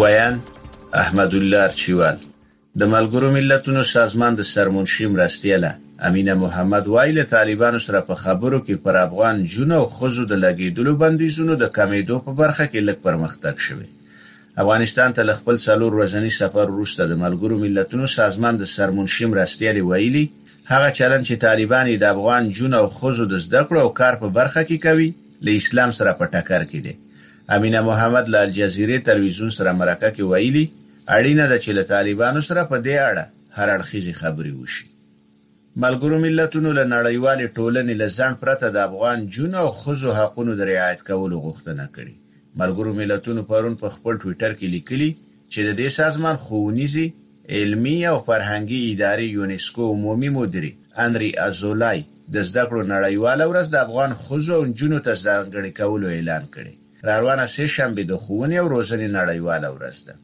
ویاند احمد الله ارچیوال د ملګرو ملتونو سازمان د سرمنشي مرستیاله امینه محمد وايي له طالبانو سره په خبرو کې پر افغان نجونو او ښځو د لګیدلو بندیزونو د کمیدو په برخه کې لږ پرمختګ شوی افغانستان ته له خپل څلور ورځنی سفر وروسته د ملګرو ملتونو سازمان د سرمنشي مرستیالی ویلي هغه چلن چې طالبان د افغان جون او خزو د زده کړو او کار په برخه کې کوي له اسلام سره په ټکر کې دي امینه محمد له الجزیرې تلویزیون سره مرکه کې ویلي، اړینه ده چې له طالبانو سره په دې اړه هر اړخیزې خبرې وشي. ملګرو ملتونو له نړیوالې ټولنې له ځنډ پرته د افغان نجونو او ښځو حقونو د رعایت کولو غوښتنه کړې. ملګرو ملتونو پرون په خپل ټویټر کې لیکلي، چې د دې سازمان ښوونیزې، علمي او فرهنګي ادارې یونسکو عمومي مدیرې انري ازولای د زده کړو نړیواله ورځ د افغان ښځو او نجونو ته ځانګړې کولو اعلان کړې. راروانه سه شنبه د ښوونې او روزنې نړیواله ورځ ده.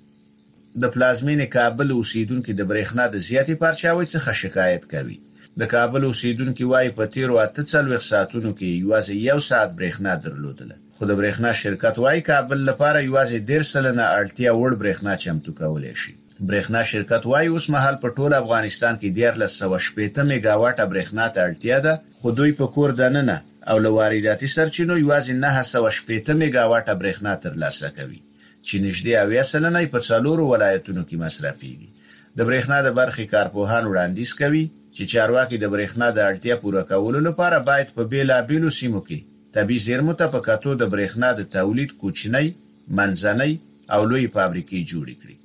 د پلازمېنې کابل اوسېدونکي د برېښنا د زیاتې پارچاوۍ څخه شکایت کوي. د کابل اوسېدونکي وايي، په تېرو اته څلوېښت ساعتونو کې یې یوازې یو ساعت برېښنا درلودله. خو د برېښنا شرکت وايي، کابل لپاره یوازې دېرش سلنه اړتیا وړ برېښنا چمتو کولای شي. برېښنا شرکت وايي، اوسمهال په ټول افغانستان کې دیارلس سوه شپېته مېګاواټه برېښنا ته اړتیا ده، خو دوی په کور دننه او له وارداتي سرچینو یوازې نهه سوه شپېته مېګاواټه برېښنا ترلاسه کوي، چې نږدې اویا سلنه یې په څلورو ولایتونو کې مصرفېږي. د برېښنا د برخې کارپوهان وړاندیز کوي، چې چارواکي د برېښنا د اړتیا پوره کولو لپاره باید په بېلابېلو سیمو کې، طبیعي زیرمو ته په کتو د برېښنا د تولید کوچنۍ، منځنۍ او لویې فابریکې جوړې کړي.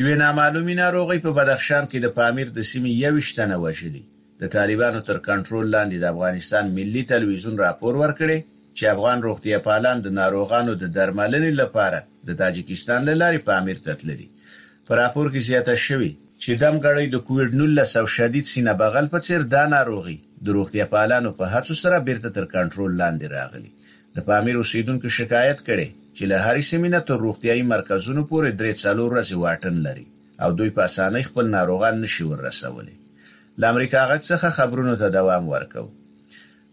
یوې نامعلومي ناروغۍ په بدخشان کې د پامیر د سیمې یوویشت تنه وژلي. د طالبانو تر کنټرول لاندې د افغانستان ملي تلویزیون راپور ورکړی چې افغان روغتیاپالان د ناروغانو د درملنې لپاره د تاجکستان له لارې پامیر ته تللي په راپور کې زیاته شوې، چې دم ګړۍ د کوویډ نولس او شدید سینه بغل په څېر دا ناروغي د روغتیاپالانو په هڅو سره بېرته تر کنټرول لاندې راغلي. د پامیر اوسېدونکو شکایت کړی، چې له هرې سیمې نه تر روغتیايي مرکزونو پورې درې څلور ورځې واټن لري او دوی په اسانۍ خپل ناروغان نه شي وررسولی. له امریکا غږ څخه خبرونو ته دوام ورکوو.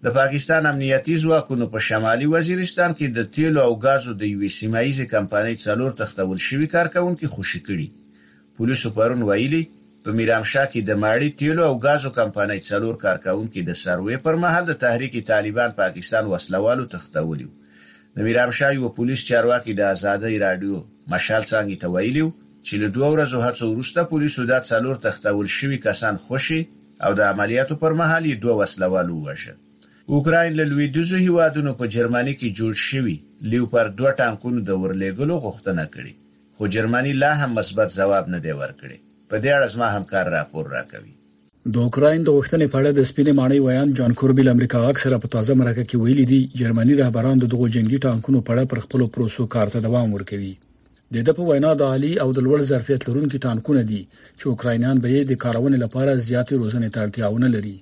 د پاکستان امنیتي ځواکونو په شمالي وزیرستان کې د تېلو او ګازو د یوې سیمه ییزې کمپنۍ څلور تښتول شوي کارکوونکي خوشي کړي. پولیسو پرون ویلي، په میرامشاه کې د ماړي تېلو او ګازو کمپنۍ څلور کارکوونکي د سروې پر مهال د تحریک طالبان پاکستان وسله والو تښتولي وو. د میرامشاه یوه پولیس چارواکي د ازادۍ راډیو مشال څانګې ته ویلي، چې له دوه ورځو هڅو وروسته پولیسو دا څلور تښتول شوي کسان خوشي او د عملیاتو پر مهال یې دوه وسله وال ووژل. اوکراین له لویدیځو هیوادونو په جرمني کې جوړ شوي لیوپارد دوه ټانکونو د ورلېږلو غوښتنه کړې، خو جرمني لا هم مثبت ځواب نه دی ورکړی. په دې اړه زما همکار راپور راکوي. د اوکراین د غوښتنې په اړه د سپینې ماڼۍ ویاند جان کوربي له امریکا غږ سره په تازه مرکه کې ویلي دي، جرمني رهبران د دغو جنګي ټانکونو په اړه پر خپلو پروسو کار ته دوام ورکوي د ده په وینا د عالی او د لوړ ظرفیت لرونکي ټانکونه دي چې اوکراینیان به یې د کارونې لپاره زیاتې روزنې ته اړتیا ونه لري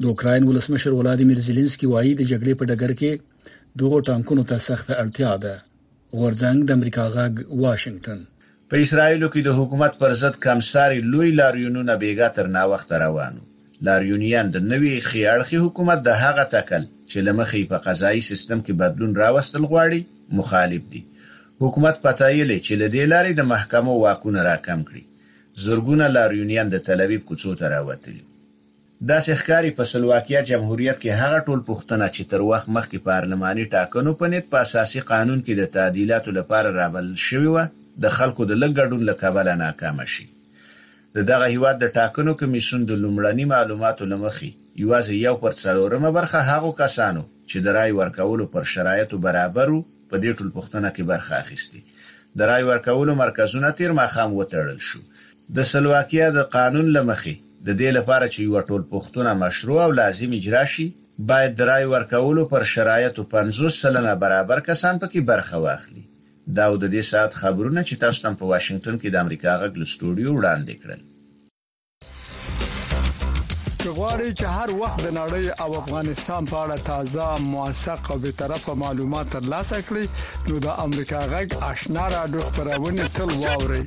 د اوکراین ولسمشر ولادیمیر زيلنسکي وایي د جګړې په ډګر کې دغه ټانکونو ته سخت اړتیا ده غورځنګ د امریکا غږ واشنگټن په اسرایلو کې د حکومت پر ضد کمساري لوی لاریونونه بیګا تر ناوخته روانو لاریونیان د نوي ښي اړخي حکومت د هغه تکل چې له مخې یې په قضایي سیستم کې بدلون راوستل غواړي، مخالف دي. حکومت پتایلې چې له دې لارې د محکمو واکونه راکم کړي. زرګونه لاریونیان د تلویب کوڅو ته راوتلي وو. داسې ښکاري په سلواکیا جمهوریت کې هغه ټولپوښتنه چې تر وخت مخکې پارلماني ټاکنو په نیت په اساسي قانون کې د تعدیلاتو لپاره رابلل شوې وه، د خلکو د لږ ګډون له کبله ناکامه شي. د دغه هېواد د ټاکنو کمېسیون د لومړني معلوماتو له مخې، یوازې یو پر څلورمه برخه هغو کسانو چې د رای ورکولو پر شرایطو برابر وو، په دې ټولپوښتنه کې برخه اخیستې. د رای ورکولو مرکزونه تېر ماښام وتړل شو. د سلواکیا د قانون له مخې، د دې لپاره چې یوه ټولپوښتنه مشروع او لازم اجرا شي، باید د رای ورکولو پر شرایطو پنځوس سلنه برابر کسان په کې برخه واخلي. دا و د دې ساعت خبرونه چې تاسو ته مو په واشنګټن کې د امریکا غږ له سټوډیو وړاندې کړل. که غواړئ چې هر وخت د نړۍ او افغانستان په اړه تازه، موثق او بې طرفه معلومات ترلاسه کړئ، نو د امریکا غږ آشنا راډیو خبرونه تل واورئ.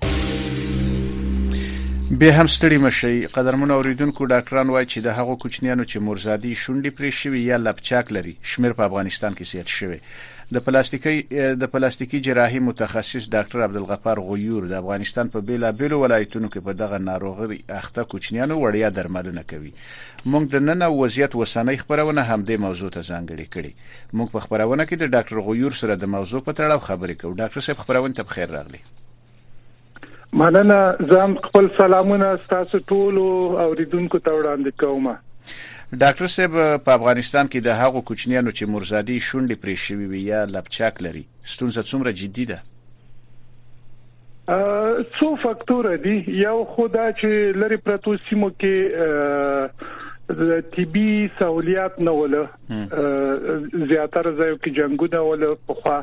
بیا هم ستړي مشئ قدرمنو اوریدونکو ډاکټران وایي چې د هغو کوچنیانو چې مورزادي شونډې پرې شوي یا لپچاک لري شمیر په افغانستان کې زیات شوی د پلاستیکي د پلاستیکي جراحي متخصص ډاکټر عبدالغفار غیور د افغانستان په بیلا بیلو ولایتونو کې په دغه ناروغري اخته کوچنیانو وړیا درملنه کوي. موږ د نن او وضعیت اوسنۍ خپرونه همدې موضوع ته ځانګړې کړې. موږ په خپرونه کې د ډاکټر غیور سره د موضوع په تړاو خبرې کوو. ډاکټر صاحب خپرونې ته پخیر راغلي. مننه زم خپل سلامونه تاسو ټول او ریدونکو ته وړاندې کوم ډاکټر صاحب په افغانستان کې د هغو کوچنیانو چې مرزادي شونډې پرې شوي وي یا لپچاک لري ستونزه څومره جدي ده څو فاکتور دي یو خدا چې لری پرتو سیمو کې د طبي سہولیات نه وله زیاتره ځایو کې جنگونه ول په خوا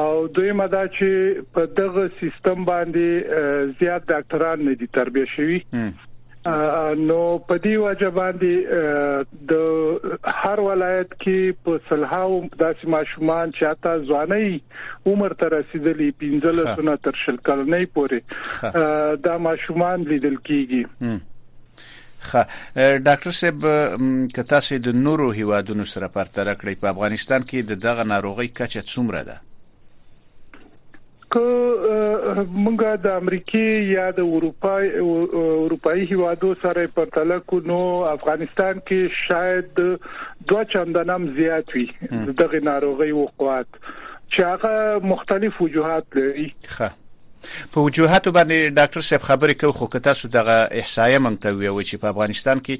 او دوی مدا چې په دغه سیستم باندې زیات ډاکټران نه دي تربیه شوي نو په دې وجه باندې د هر ولایت کې په سلهاو داسې ماشومان چې اته ځواني عمر تر رسیدلی 15 سنه تر شل کلنې پورې دا ماشومان لیدل کیږي ښه ډاکټر صاحب که تاسو د نورو هیوادونو سره پرتله کړئ په افغانستان کې د دغه ناروغي کچه څومره ده که موږ د امریکای یا د اروپا اروپאי هیوادو سره پرتله کو نو افغانستان کې شاید دوه چندنم زیات وي دغه ناروغي وقوعات چې هغه مختلف وجوهات لري ښه په وجوهاتو باندې ډاکټر صاحب خبرې کوي خو که تاسو دغه احصایه مونږ ته ویوي چې په افغانستان کې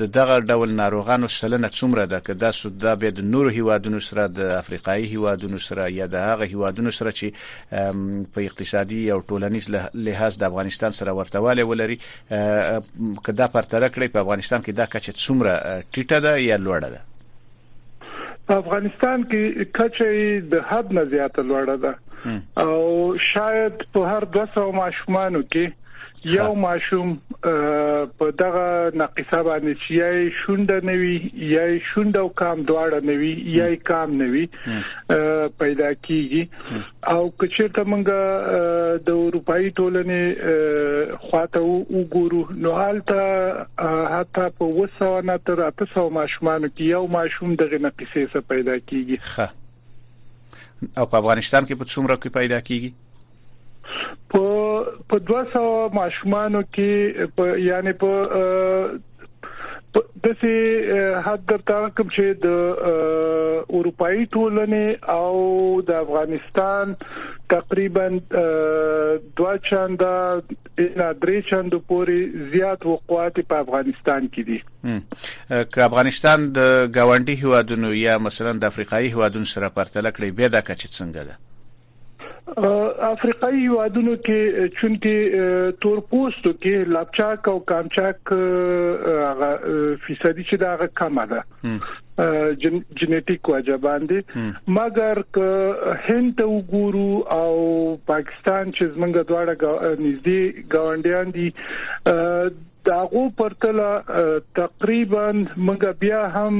د دغه ډول ناروغانو سلنه څومره ده که دا سود دا به د نورو هیوادونو سره د افریقایي هیوادونو سره یا د هغه هیوادونو سره چې په اقتصادي او ټولنیز لحاظ د افغانستان سره ورتهواله ولري که دا پرتله کړی په افغانستان کې دا کچه څومره ټیټه ده یا لوړه ده په افغانستان کې کچه د حد نه زیاته لوړه ده او شاید په هر 200 ماشومانو کې یو ماشوم په دغه ناقصه باندې چې یې شونډه نوي یې شونډه او کام دواړه نوي یې کام نوي پیدا کیږي او کچیرته مونږه د اروپאי ټولنې خواته وګورو نو حالته حتی په وسو نه تر 800 ماشومان کې یو ماشوم دغه نقصې څخه پیدا کیږي خه او په افغانستان کې په څومره کې پیدا کیږي په په 200 ماشومان کې په یعنی په د سي حد درته کوم چې د اروپאי ټولنې او د افغانستان تقریبا دوا چنده نه درې چنده پورې زیات وقوعات په افغانستان کې دي که افغانستان د گاونډي هوادونو یا مثلا د افریقایي هوادونو سره پرتله کړي به دا کچ څنګه ده افریقایي هیوادونو کې چونکی تور پوستو کې لاپچاک او کامچاک هغه فیصدي چې دا هغه کمه ده جنټیک وجه باندې مګر که هند ته وګورو او پاکستان چې زمونږ دواړه نږدې گاونډیان دي د هغو پرتله تقریبا موږ بیا هم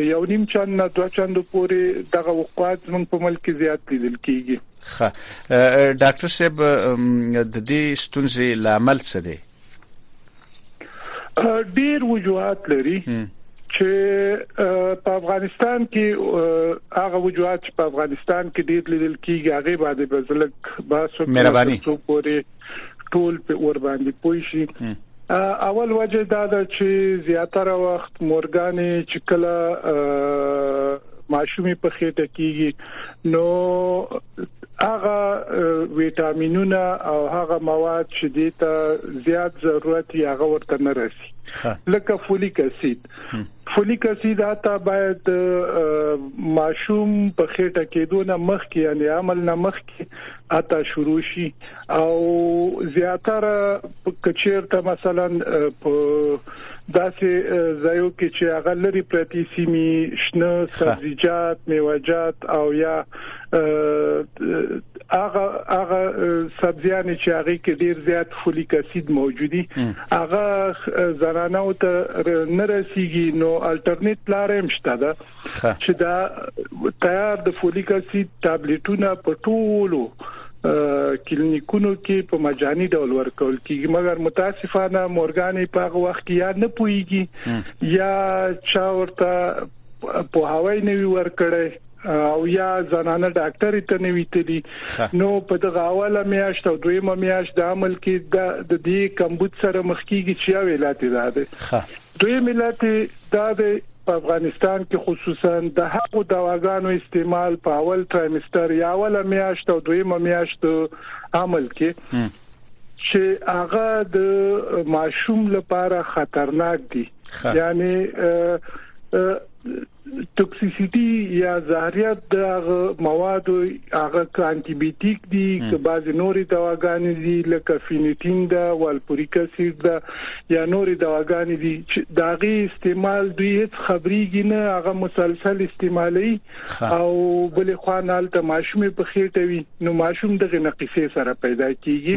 د یو نیم چاند نه دوه چاندو پورې دغه وقوعات موږ په ملک کې زیات لیدل کیږي خه ډاکټر صاحب د دې ستونزې لامل څه دی ډیر وجوهات لري چې په افغانستان کې هغه وجوهات چې په افغانستان کې ډیر لیدل کیږي هغه باندې بزلک باسو مهرباني څو پورې ټول په ور باندې پوي شي اول وجه دا ده چې زیاتره وخت مورګانې چې کله ماشومې په خېټه کېږي نو هغه ویټامینونه او هغه مواد چې دیته زیات ضرورت یې هغه ورته نه رسي لکه فولیک اسید فولیک اسید حتی باید ماشوم په خېټه کې دونه مخ کې یعنی عمل نه مخ کې حتی شروع شي او زیاتره کچیر ته مثلا په داسې ځایو کې چې هغه لري پرتی سیمي شنه سبزیجات میوهجات او یا هغه هغه سبزیان چې هغه کې ډیر زیات فولیک اسید موجودي هغه زنانو ته نه رسیږي نو الټرنیټ لار هم شته ده چې دا تیار د فولیک اسید ټابلیټونه په ټولو کلینیکونو کې په مجاني ډول ورکول کیږي مګر متاسفانه مورګانې په هغه وخت کې یا نه پويږي یا چا ورته پوهاوی نه وی ورکړی او یا زنانه ډاکټر ته نه ویتلی نو په دغه اوله میاشت او دویمه میاشت د عمل کې د د دې کمبود سره مخ کیږي چې یو علت دا دی دوی ملت دا دی په افغانستان کې خصوصا د هغو دواګانو استعمال په اول ترایمستر یا اوله میاشت او دویمه میاشت عمل کې چې هغه د ماشوم لپاره خطرناک دي یعنی ټوکسیسټي یا زهریت د هغه مواد هغه کانټي بیوټیک دي که بعضی نوري دواګانې دي لکه فینیټین دا والپوریک اسید دا یا نوري دواګانې دي چې داغي استعمال دوی هیڅ خبريږي نه هغه مسلسل استعمالي او بل خوانال ته ماشومې په خېټه وي نو ماشوم دغه نقصې سره پیدا کیږي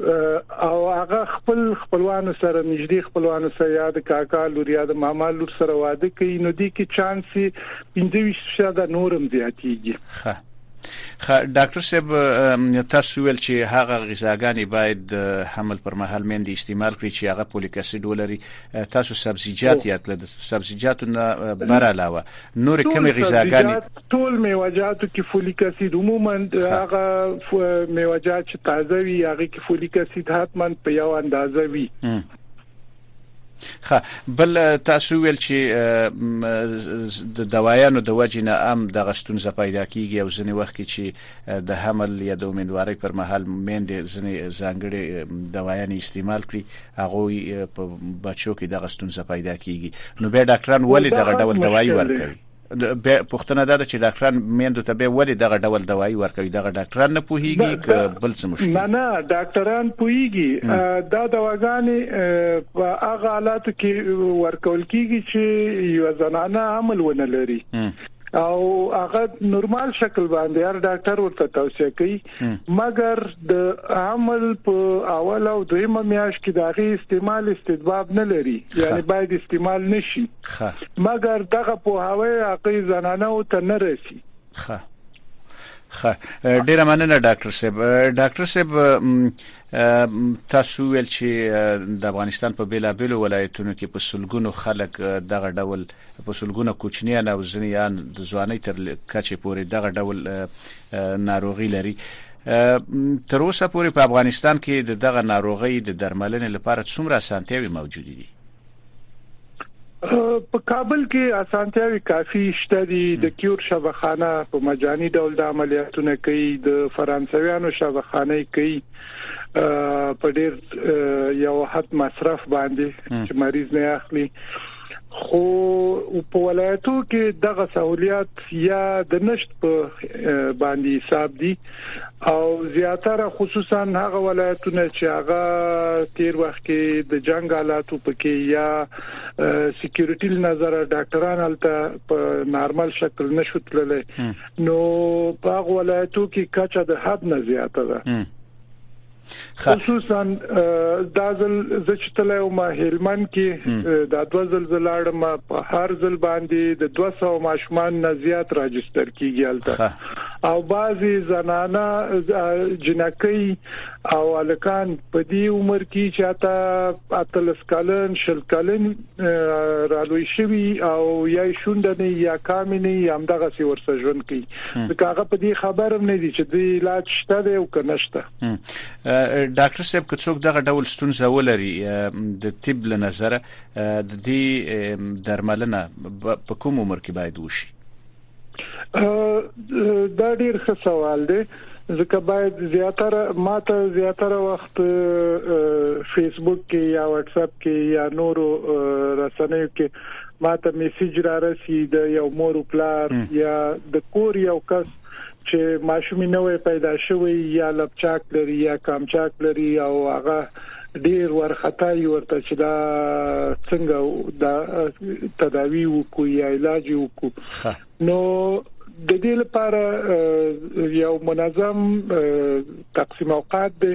او هغه خپل خپلوانو سره نږدې خپلوانو سره یاد کاکا لور یاد ماما لور سره واده کوي نو دې کې چانس 25% نورم زیاتیږي ښه خه ډاکټر صاحب تاسو ویل چې هغه غذاګانې باید حمل پر مهال مند استعمال کړئ چې هغه فولیک اسید ولري تاسو سبزیجات یاد کړئ د سبزیجاتو نه بر علاوه نورې کومې غذاګانې؟ ټول میوه جاتو کې فولیک اسید عموما هغه میوه جات چې تازه وي هغه کې فولیک اسید حتما په یو اندازه وي خا بل تاسو ویل چې د دوايانو د وجې نه ام د غستونزه پیدا کیږي او ځنې وخت کې چې د حمل یا د امیندوارۍ پر مهال میندې ځنې ځانګړي دوايانې استعمال کړي هغه په بچو کې دغه ستونزه پیدا کیږي نو بیا ډاکټران ولې دغه ډول دوايي ورکوي بیا پښتنه ده چې ډاکټران میندو ته به ولې دغه ډول دوايي ورکوي دغه ډاکټران نه پوهیږي ک بل څه مشکل نه نه ډاکټران پوهیږي دا دواګانې په هغه حالاتو کې ورکول کیږي چې یو زنانه عمل ونه لري او هغه نورمال شکل باندې هر ډاکټر ورته توصيه کوي مګر د عمل په اول او دویمه میاشت کې د هغه استعمال استدباب نه لري یعنی باید استعمال نشي مګر دغه په هوای هغه زنانه او ته نه رسی ښه خه ډیره مننه ډاکټر صاحب ډاکټر صاحب تاسو ویل چې د افغانستان په بیلابیلو ولایتونو کې په سلګونو خلک دغه ډول په سلګونه کوچنيان او ځينې آن د ځوانۍ تر کچې پورې دغه ډول ناروغي لري. تر اوسه پورې په افغانستان کې د دغه ناروغۍ د درملنې لپاره څومره اسانتیاوې موجودې دي؟ په کابل کې اسانتیاوي کافي شته دي د کیور شبخانه په مجاني ډول د عملیاتونه کوي د فرانسویانو شبخانه کوي په ډیر یو حد مصرف باندې چې مریض نه اخلي خو په ولایتو کې دغه سہولیات یا د نشټ په باندې حساب دي او زیاتره خصوصا هغه ولایتونه چې هغه تیر وخت کې د جنگ حالاتو پکې یا سکیورټي نظر ډاکټران هلته په نارمل شکل نشو تللی نو په هغه ولایتو کې کچه د حد نه زیاته ده خصوصا دا ځل زه چې تلای او ما هلمند کې دا دوه ځل زلاړ ما په هر ځل باندې د 200 ماشومان نه زیات راجستر کیږي البته او بعضي زنانه جنکۍ او الکان په دې عمر کې چې اته اتلس کلن شل کلن رالوی شوی او یا شونډه نه یا کامې نه یا همدغه سی ورسره ژوند کوي ځکه هغه په دې خبرم نه دي چې د علاج شته دی او کنه شته ډاکټر صاحب که څوک دغه ډول ستونزه ولري د طب له نظر د دې درملنه په کوم عمر کې باید وشي دا ډیر ښه سوال دی ځکه باید زیاتره ماته زیاتره وخت فیسبوک کې یا واتس اپ کې یا نورو رسنیو کې ماته میسج را رسیدي د یو مور پلار یا د کور یو کس چې ماشوم یې نوی پیدا شوی یا لپچاک لري یا کامچاک لري او هغه ډیر ورخطا یې ورته چې دا څنګه دا تداوی وکړو یا علاج وکړو نو د دې لپاره یو منظم تقسیم اوقات دی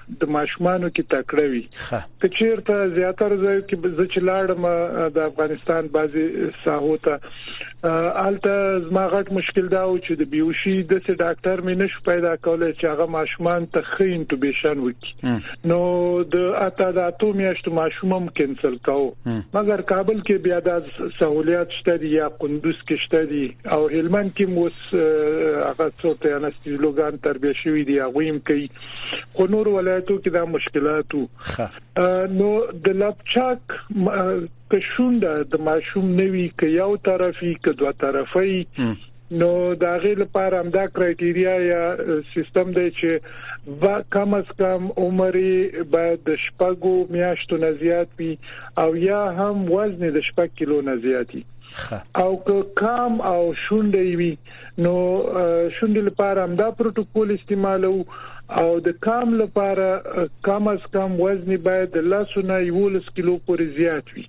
د ماشومانو کې تکړه وي که چیرته زیاتره ځای کې زه چې لاړم د افغانستان بعضي ساحو ته الته زما غټ مشکل دا و چې د بیوشي د څه ډاکټر مې نشو پیدا کولای چې هغه ماشومان ته خې انټوبیشن وکړي نو د اته د اتو میاشتو ماشومم کینسل کاو مګر کابل کې بیا د سہولیات شته دي یا قندوز کې شته دي او هلمند کې موس هغه څو ته انستیزلوګان تربیه شوی دی هغه هم کوي خو نور ولایتو کې دا مشکلات نو د لپچاک کښونډه د ماشوم نوي ک یو طرفي ک دوه طرفي نو دا غي لپاره هم دا کرایټیریا یا سیستم دی چې با کم از کم عمر باید د شپږو میاشتو نه زیات وي او یا هم وزن د شپږ کیلو نه زیاتی او که کم او شونډې وي نو شونډې لپاره هم دا پروتوکول استعمالو او د کام لپاره کم از کم وزن باید د لاسونه 11 کیلو پورې زیات وي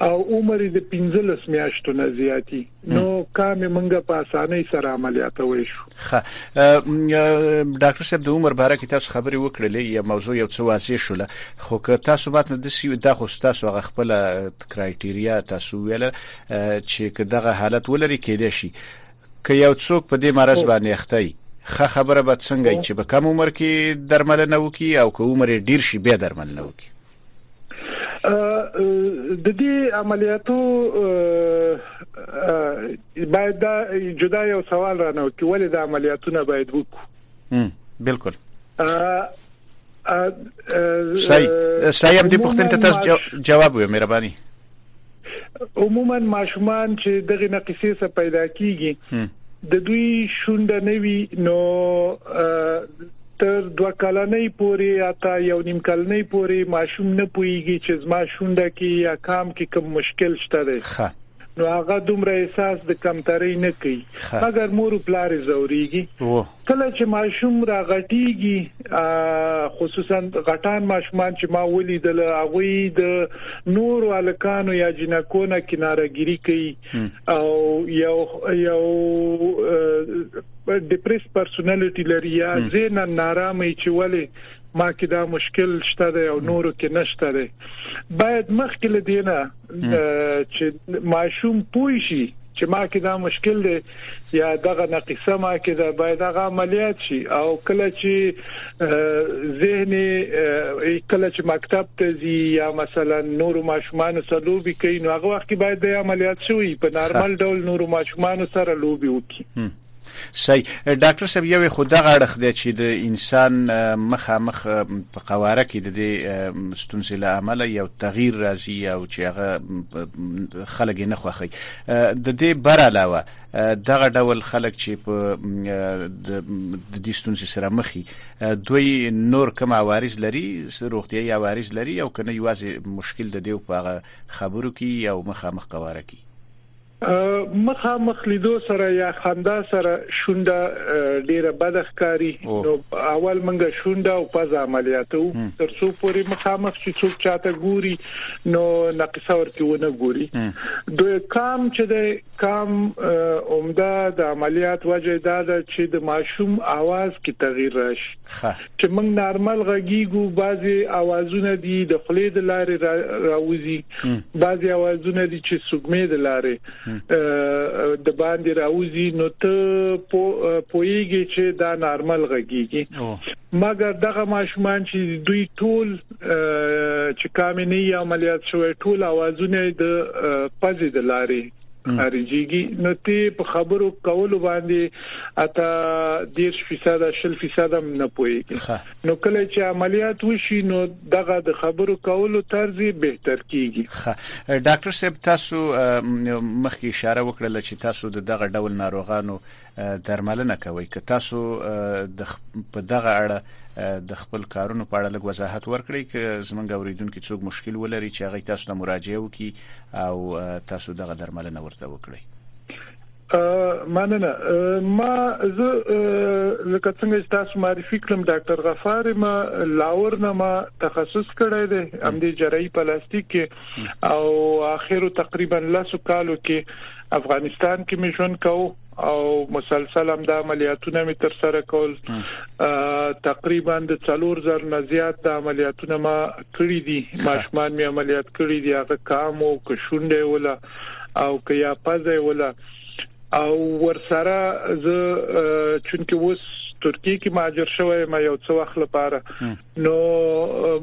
او عمر د 15 میاشتو نه زیاتی نو کامې منګه په اسانۍ سره عملیاتوي شو خه ډاکټر صاحب د عمر باره کې تاسو خبرې وکړلې یا موضوع یو څه واضح شوله خو که تاسو ماته د سی د خو تاسو غ خپل کرایټیریا تاسو ویل چې که دغه حالت ولري کېدای شي که یو څوک په دې مرز باندې اخته وي خه خبره به څنګه چې په کم عمر کې درملنه وکي او که عمر ډیر شي بیا درملنه وکي د دې عملیاتو باید دا جدا یو سوال رانه وکړي ولې د عملیاتونه باید وکړو بالکل سای سای هم دې پوښتنې ته تاسو جواب وې مهرباني عموما ماشومان چې دغه نقصې څخه پیدا کیږي د دوی شونډه نه وي نو تر دوه کلنې پوري یا تا یو نیم کلنې پوري ماشوم نه پويږي چې زما شونډه کې یا کام کې کوم مشکل شته دی نو هغه دومره احساس د کمترۍ نه کوي مګر مور او پلار زوريږي کله چې ماشوم را غټيږي خصوصا غټان ماشومان چې ما ولیدل هغه د نور الکانو یا جنکو نه کنارګيري کوي او یو یو ډیپریس پرسونالټي لري یا زین نارامي چې ولی ما کې دا مشکل شته او نورو کې نشته باید مخکې لدینه چې ماشوم پوي شي چې ما کې دا مشکل دی یا دغه نقصه ما کې دا باید هغه عملیات شي او کله چې ذهن کله چې مکتب ته ځي یا مثلا نور ماشومان سره لوبي کوي نو هغه وخت باید د عملیات شوی په نارمل ډول نور ماشومان سره لوبي وکړي صحیح ډاکټر صاحب یو خو دغه اړخ دی چې د انسان مخامخ په قواره کې د دې ستونزې له امله یو تغییر راځي او چې هغه خلک نه خوښي د دې بر علاوه دغه ډول خلک چې په د دې ستونزې سره مخي دوی نور کوم عوارض لري روغتيایي عوارض لري او کنه یوازې مشکل د دې په خبرو کې او مخامخ قواره کې مخامخ لیدو سره یا خندا سره شونډه ډیره بد ښکاری نو اول منګه شونډه او پز عملیاتو ترڅو پوری مخامخ چې څوک چاته ګوري نو نقص اور کې ونه ګوري دوی کام چې د کام عمده د عملیات وجه دا ده چې د ماشوم आवाज کې تغییر راشي ښه. چې موږ نارمل غږیږو بعضی اوازونه دي د خولې د لارې راوځي بعضی اوازونه دي چې سګمې د لارې د باندې راوځي نو ته پوېږي چې دا نارمل غږیږي مګر دغه ماشومان چې دوی ټول چې کامنې یا عملیات شوی ټول اوازونه د پزې د لارې خارجيږي نو ته په خبرو کولو باندې اته 10% 20% هم نه پويږي نو کله چې عملیات وشي نو دغه د خبرو کولو طرز به تر کیږي ډاکټر صاحب تاسو مخکې اشاره وکړه چې تاسو د دغه ډول ناروغانو درملنه کوي که تاسو د په دغه اړه د خپل کارونو په اړه لږ وضاحت ورکړئ چې زمونږ اوریدونکو څوک مشکل ولري چې هغه تاسو ته مراجعه وکړي او تاسو دغه درملنه ورته وکړئ مننه ما زه لکه څنګه چې تاسو معرفي کړم ډاکټر غفار ما لاور نه ما تخصص کړی دی ام دي جراحي پلاستیک کې او اخر تقریبا لاسو کالو کې افغانستان کې مې ژوند کاوه او مسلسل هم د عملیاتونه می تر سره کول تقریبا د 3000 نه زیات د عملیاتونه ما کړی دي ماشومان می عملیات کړی دي هغه کام او کښونډه ولا او که یا پزه ولا او ورسره زه چونکی اوس ترکیه کې ماجر شوی ما یو څو وخت لپاره نو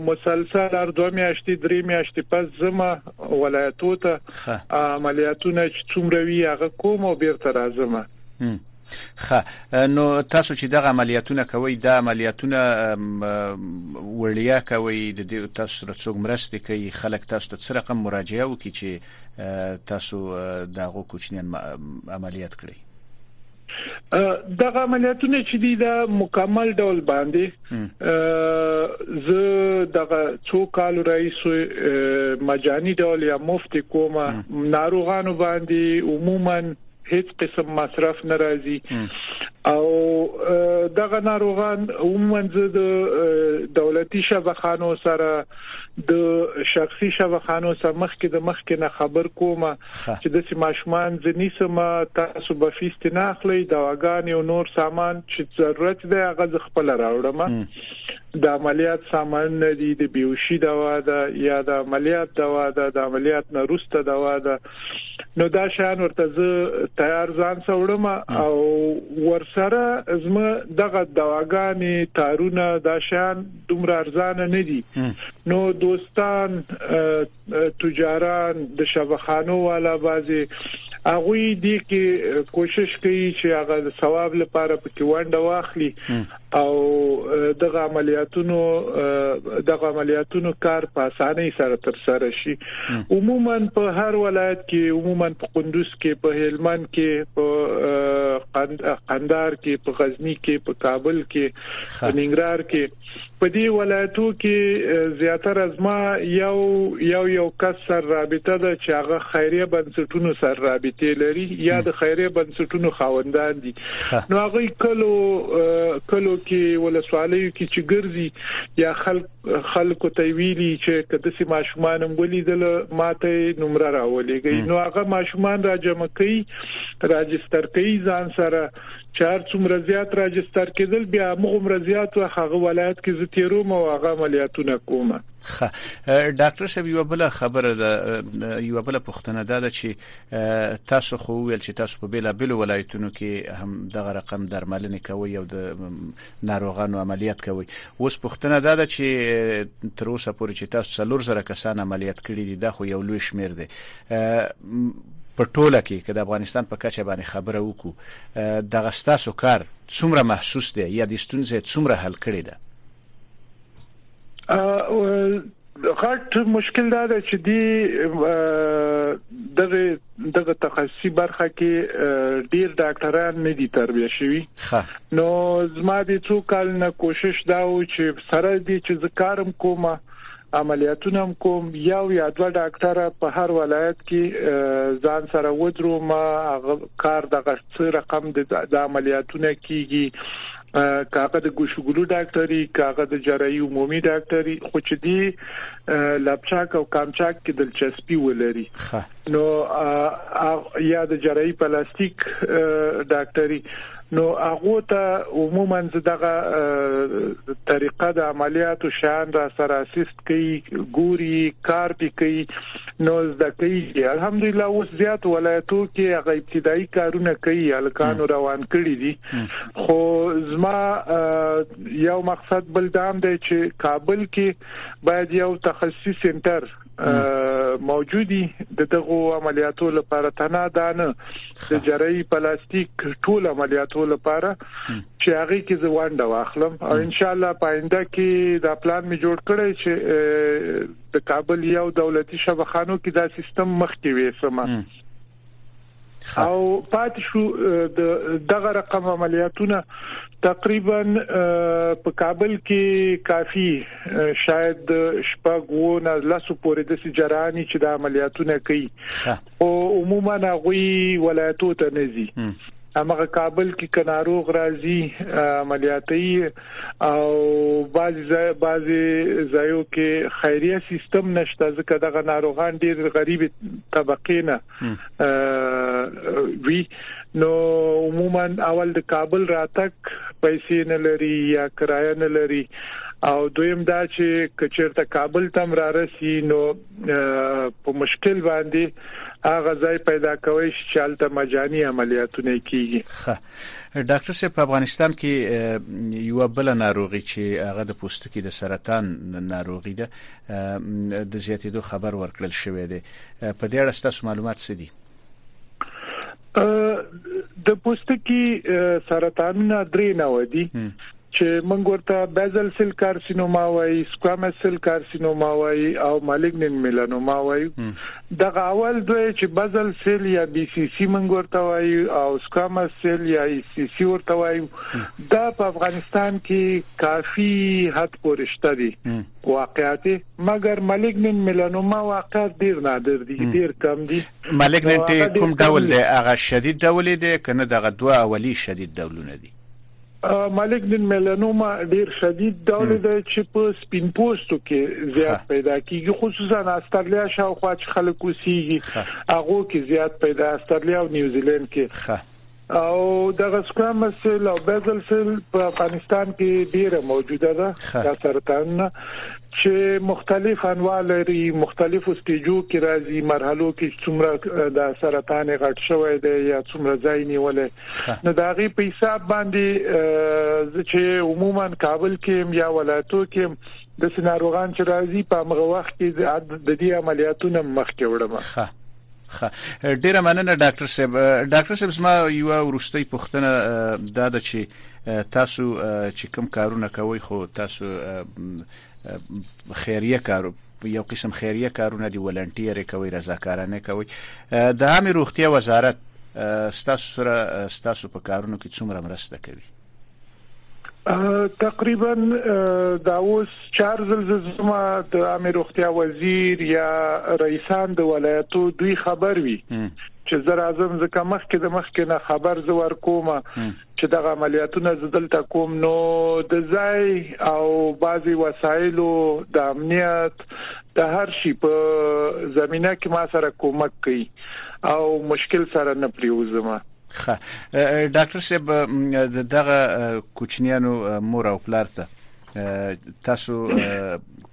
مسلسل هر دوه میاشتې درې میاشتې پس زما ولایتو ته عملیاتونه چې څومره وی هغه کوم او بیرته راځم خه نو تاسو چې دغه عملیاتونه کوي د عملیاتونه وړیا کوي د دې تاسو سره څوک مرسته کوي خلک تاسو ته څه رقم مراجعه وکړي چې تاسو دغه کوچنی عملیات کړئ دغه عملیاتونه چې دی دا مکمل ډول باندې زه دغه څو کال رئیس مجانی ډول یا مفت کومه ناروغانو باندې عموما هیڅ قسم مصرف ناراضي او دغه ناروغان عموما د دولتي شبخانو سره د شخصي شبخانو سره مخکې د مخکې نه خبر کوم خه. چې داسې ماشومان زه نیسم تاسو به فیس ترې نه اخلئ، دواګانې او نور سامان چې ضرورت دی هغه زه خپله راوړم، د عملیات سامانونه دي، د بیهوشي دوا ده یا د عملیات دوا ده، د عملیات نه وروسته دوا ده، نو دا شیان ورته زه تیار ځان سره وړم او ورسره زما دغه دواګانې، تارونه دا شیان دومره ارزانه نه دي، نو دوستان، تجاران د شبه خانو والا بازي هغوی دي کې کوشش کوي چې هغه د ثواب لپاره پکې ونده واخلي او دغه عملیاتونو دغه عملیاتونو کار په اسانۍ سره تر سره شي عموما په هر ولایت کې عموما په قندوز کې په هلمند کې په قندار کې په غزنی کې په کابل کې په ننګرهار کې په دې ولایتو کې زیاتره زما یو یو یو کس سر رابطه ده چې هغه خیریه بنسټونو سر رابطه لري یا د خیریه بنسټونو خاوندان دي نو هغه کلو کلو کې ولسوالیو کې چې ګرځي یا خلک خلکو ته ویلي چې کده سي ماشومان ولیدل ماته نمره راولېږي نو هغه ماشومان را جمع کوي راجستر کوي ځان سره چې هر څومره زیات راجستر کېدل بیا همغومره زیات وخت هغه ولایت کې زه تیروم او هغه عملیاتونه کوم خه ډاکټر صاحب یو بل خبره ده یو بل پښتنه ده چې تاسو خو ویل چې تاسو په بیلا بیل ولایتونو کې هم دغه رقم درملنه کوي او د ناروغانو عملیات کوی اوس پوښتنه دا ده چی تر اوسه پوری چی تاسو څلور زره کسان عملیات کړی دی دا خو یو لوی شمیر دی په ټوله کی که د افغانستان په کچه باندې خبره وکړو دغه ستاسو کار څومره محسوس دی یا د ستونزه څومره حل کړی ده غټ مشکل دا دی چې دی دغه دغه تخصصي برخه کې ډیر ډاکټران نه دي تربیه شوي نو زما د څو کال نه کوشش دا و چې سره دي چې ذکرم کومه عملیاتونه هم کوم یو یا دوه ډاکټر په هر ولایت کې ځان سره ودرو ما کار د غشت رقم د عملیاتونه کیږي کاغه د ګوشګلو ډاکټري کاغه د جراحي عمومي ډاکټري خو چې دی لپچاک او کامچاک کې دلچسپي ولري نو یا د جراحي پلاستیک ډاکټري نو هغه ته عموما دغه طریقه د عملیاتو شان را سره اسیست کوي ګوري کار پی کوي نو زده کوي الحمدلله اوس زیات ولایتو کې هغه ابتدایي کارونه کوي الکانو روان کړي دي خو زما یو مقصد بل دام دی چې کابل کې باید یو تخصصي سنټر موجودي د دغو عملیاتو لپاره تنه دانه د جرای پلاستیک ټول عملیاتو لپاره چې هغه کې زه ونده واخلم او ان شاء الله پاینده کې دا پلان می جوړ کړی چې د کابل یو دولتي شبخانو کې دا سیستم مخ کې وېسمه او پات شو د دغه رقم عملیاتونه تقریبا په کابل کې کافي شاید شپږ و نه لاسو پورې د سجرانی چې د عملیاتونه کوي او عموما هغوی ولایتو ته نه ځي همغه کابل کې کناروغ راځي عملیاتي او بعض بعض ځایو کې خیریه سیستم نشته ځکه دغه ناروغان ډیر غریب طبقه نه وی نو عموما اول د کابل راتک پیسې نه لري یا کرایه نه لري او دویم دا چې کچیرته کابل تم را رسی نو په مشکل باندې هغه ځای پیدا کوي چې حالت مجانی عملیاتونه کیږي خه ډاکټر صاحب په افغانستان کې یو بل ناروغي چې هغه د پوستکي د سرطان ناروغي ده د زیاتېدو خبر ورکړل شوې ده په دې اړه ستاسو معلومات څه دي د پوستکي سرطانونه درې نه ودی چې موږ ورته بیزل سیل کارسینوما وایي سکوامس سیل کارسینوما وایي او مالګنین میلانوما وایي دغه اول دوی چې بیزل سیل یا بي سي سي موږ ورته وایي او سکوامس سیل یا ای سي سي ورته وایي دا په افغانستان کې کافي حد پورشته دي واقعاتي مګر مالیګننټ میلانوما واقعات ډیر نادر دي ډیر کم دي مالیګننټ کوم ډول دی هغه شدید ډول دی کنه دغه دوه اولی شدید ډولونه دي مالګنین میلانوما ډیر شدید ډول دی چې په سپین پوستو کې زیات پیدا کیږي خصوصا استرالیا شاوخوا چې خلک اوسېږي هغه کې زیات پیدا استرالیا او نیوزیلند کې او دغه سکوامس سیل او بیزل سیل په افغانستان کې ډیره موجوده ده دا سرطان چې مختلف انواع لري مختلفو سټیجو کې راځي مرحلو کې څومره د سرطان غټ شوی دی یا څومره ځای نیولې نو دا غي په حساب باندې چې عموما کابل کې یا ولایتو کې د سناروغان چې راځي په هغه وخت کې د دې عملیاتونو مخکې وړم خه ډیره مننه ډاکټر صاحب ډاکټر صاحب زما یو ورستۍ پوښتنه دا ده چې تاسو چې کوم کارونه کوي خو تاسو خیریه کارو یو قسم خیریه کارونه دی ولنټیر کوي رضاکارانه کوي د عامه روغتیا وزارت ستاسو سره ستاسو په کارونو کې څومره مرسته کوي تقریبا دا اوس چار ځل زما د عامه روغتیا وزیر یا رئیسان د ولایتو دوی خبر وي چې زه راځم ځکه مخکې د مخکې نه خبر زه ورکوم چې دغه عملیاتونه زدلته کوم نو د ځای او بعضي وسایلو د امنیت د هر شي په زمينه کې ما سره کومک کوي او مشکل سره نه پریوزم خه ډاکټر صاحب دغه کوچنیانو مور او پلار ته تاسو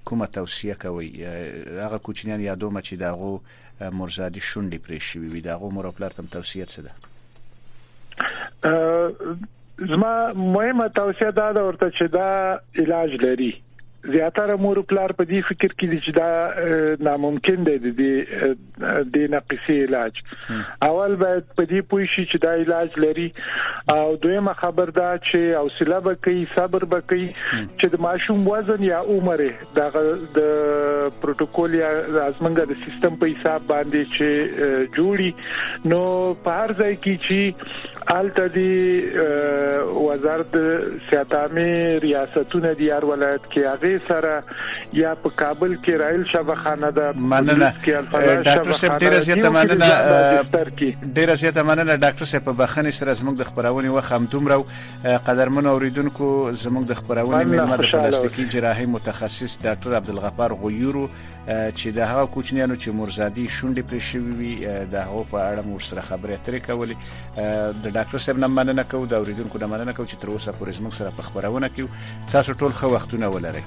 کومه توصیه کوي هغه کوچنیان یادوم چې دغه مرزادي شونډې پرې شوی وي دغه مور او پلار تم توصیه څه ده زما مهمه توصیه دا ده ورته چې دا علاج لري زیاتره مور پلار په دې فکر کې دي چې دا ناممکن دی د دې د نقصې علاج اول باید په دې پوه شي چې دا علاج لري او دویمه خبر دا چې حوصله به کوي صبر به کوي چې د ماشوم وزن یا عمر د د پروتوکول یا ازمنګ د سیستم په حساب باندې چې جوړي نو په هر ځای کې چې هلته دی وزارت صحت عامه ریاستونه دی هر ولایت کې هغه سره یا په کابل کې رایل شبه خانه ده مننه ډاکټر صاحب ډیره زیاته مننه ډیره زیاته مننه ډاکټر صاحب په بخنه سره زموږ د خبرونه وخت هم دومره قدرمن اوریدونکو زموږ د خبرونه مېلمه د پلاستیکي جراحي متخصص ډاکټر عبدالغفار غیورو چې د هغه کوچنیانو چې مورزادي شونډې پرې شوي وي د هغو په اړه مور سره خبرې اترې کولې د ډاکټر صاحب نه مننه کوو د اوریدونکو نه مننه کوو چې تر اوسه پورې زموږ سره په خبرونه کې تاسو ټول ښه وختونه ولرئ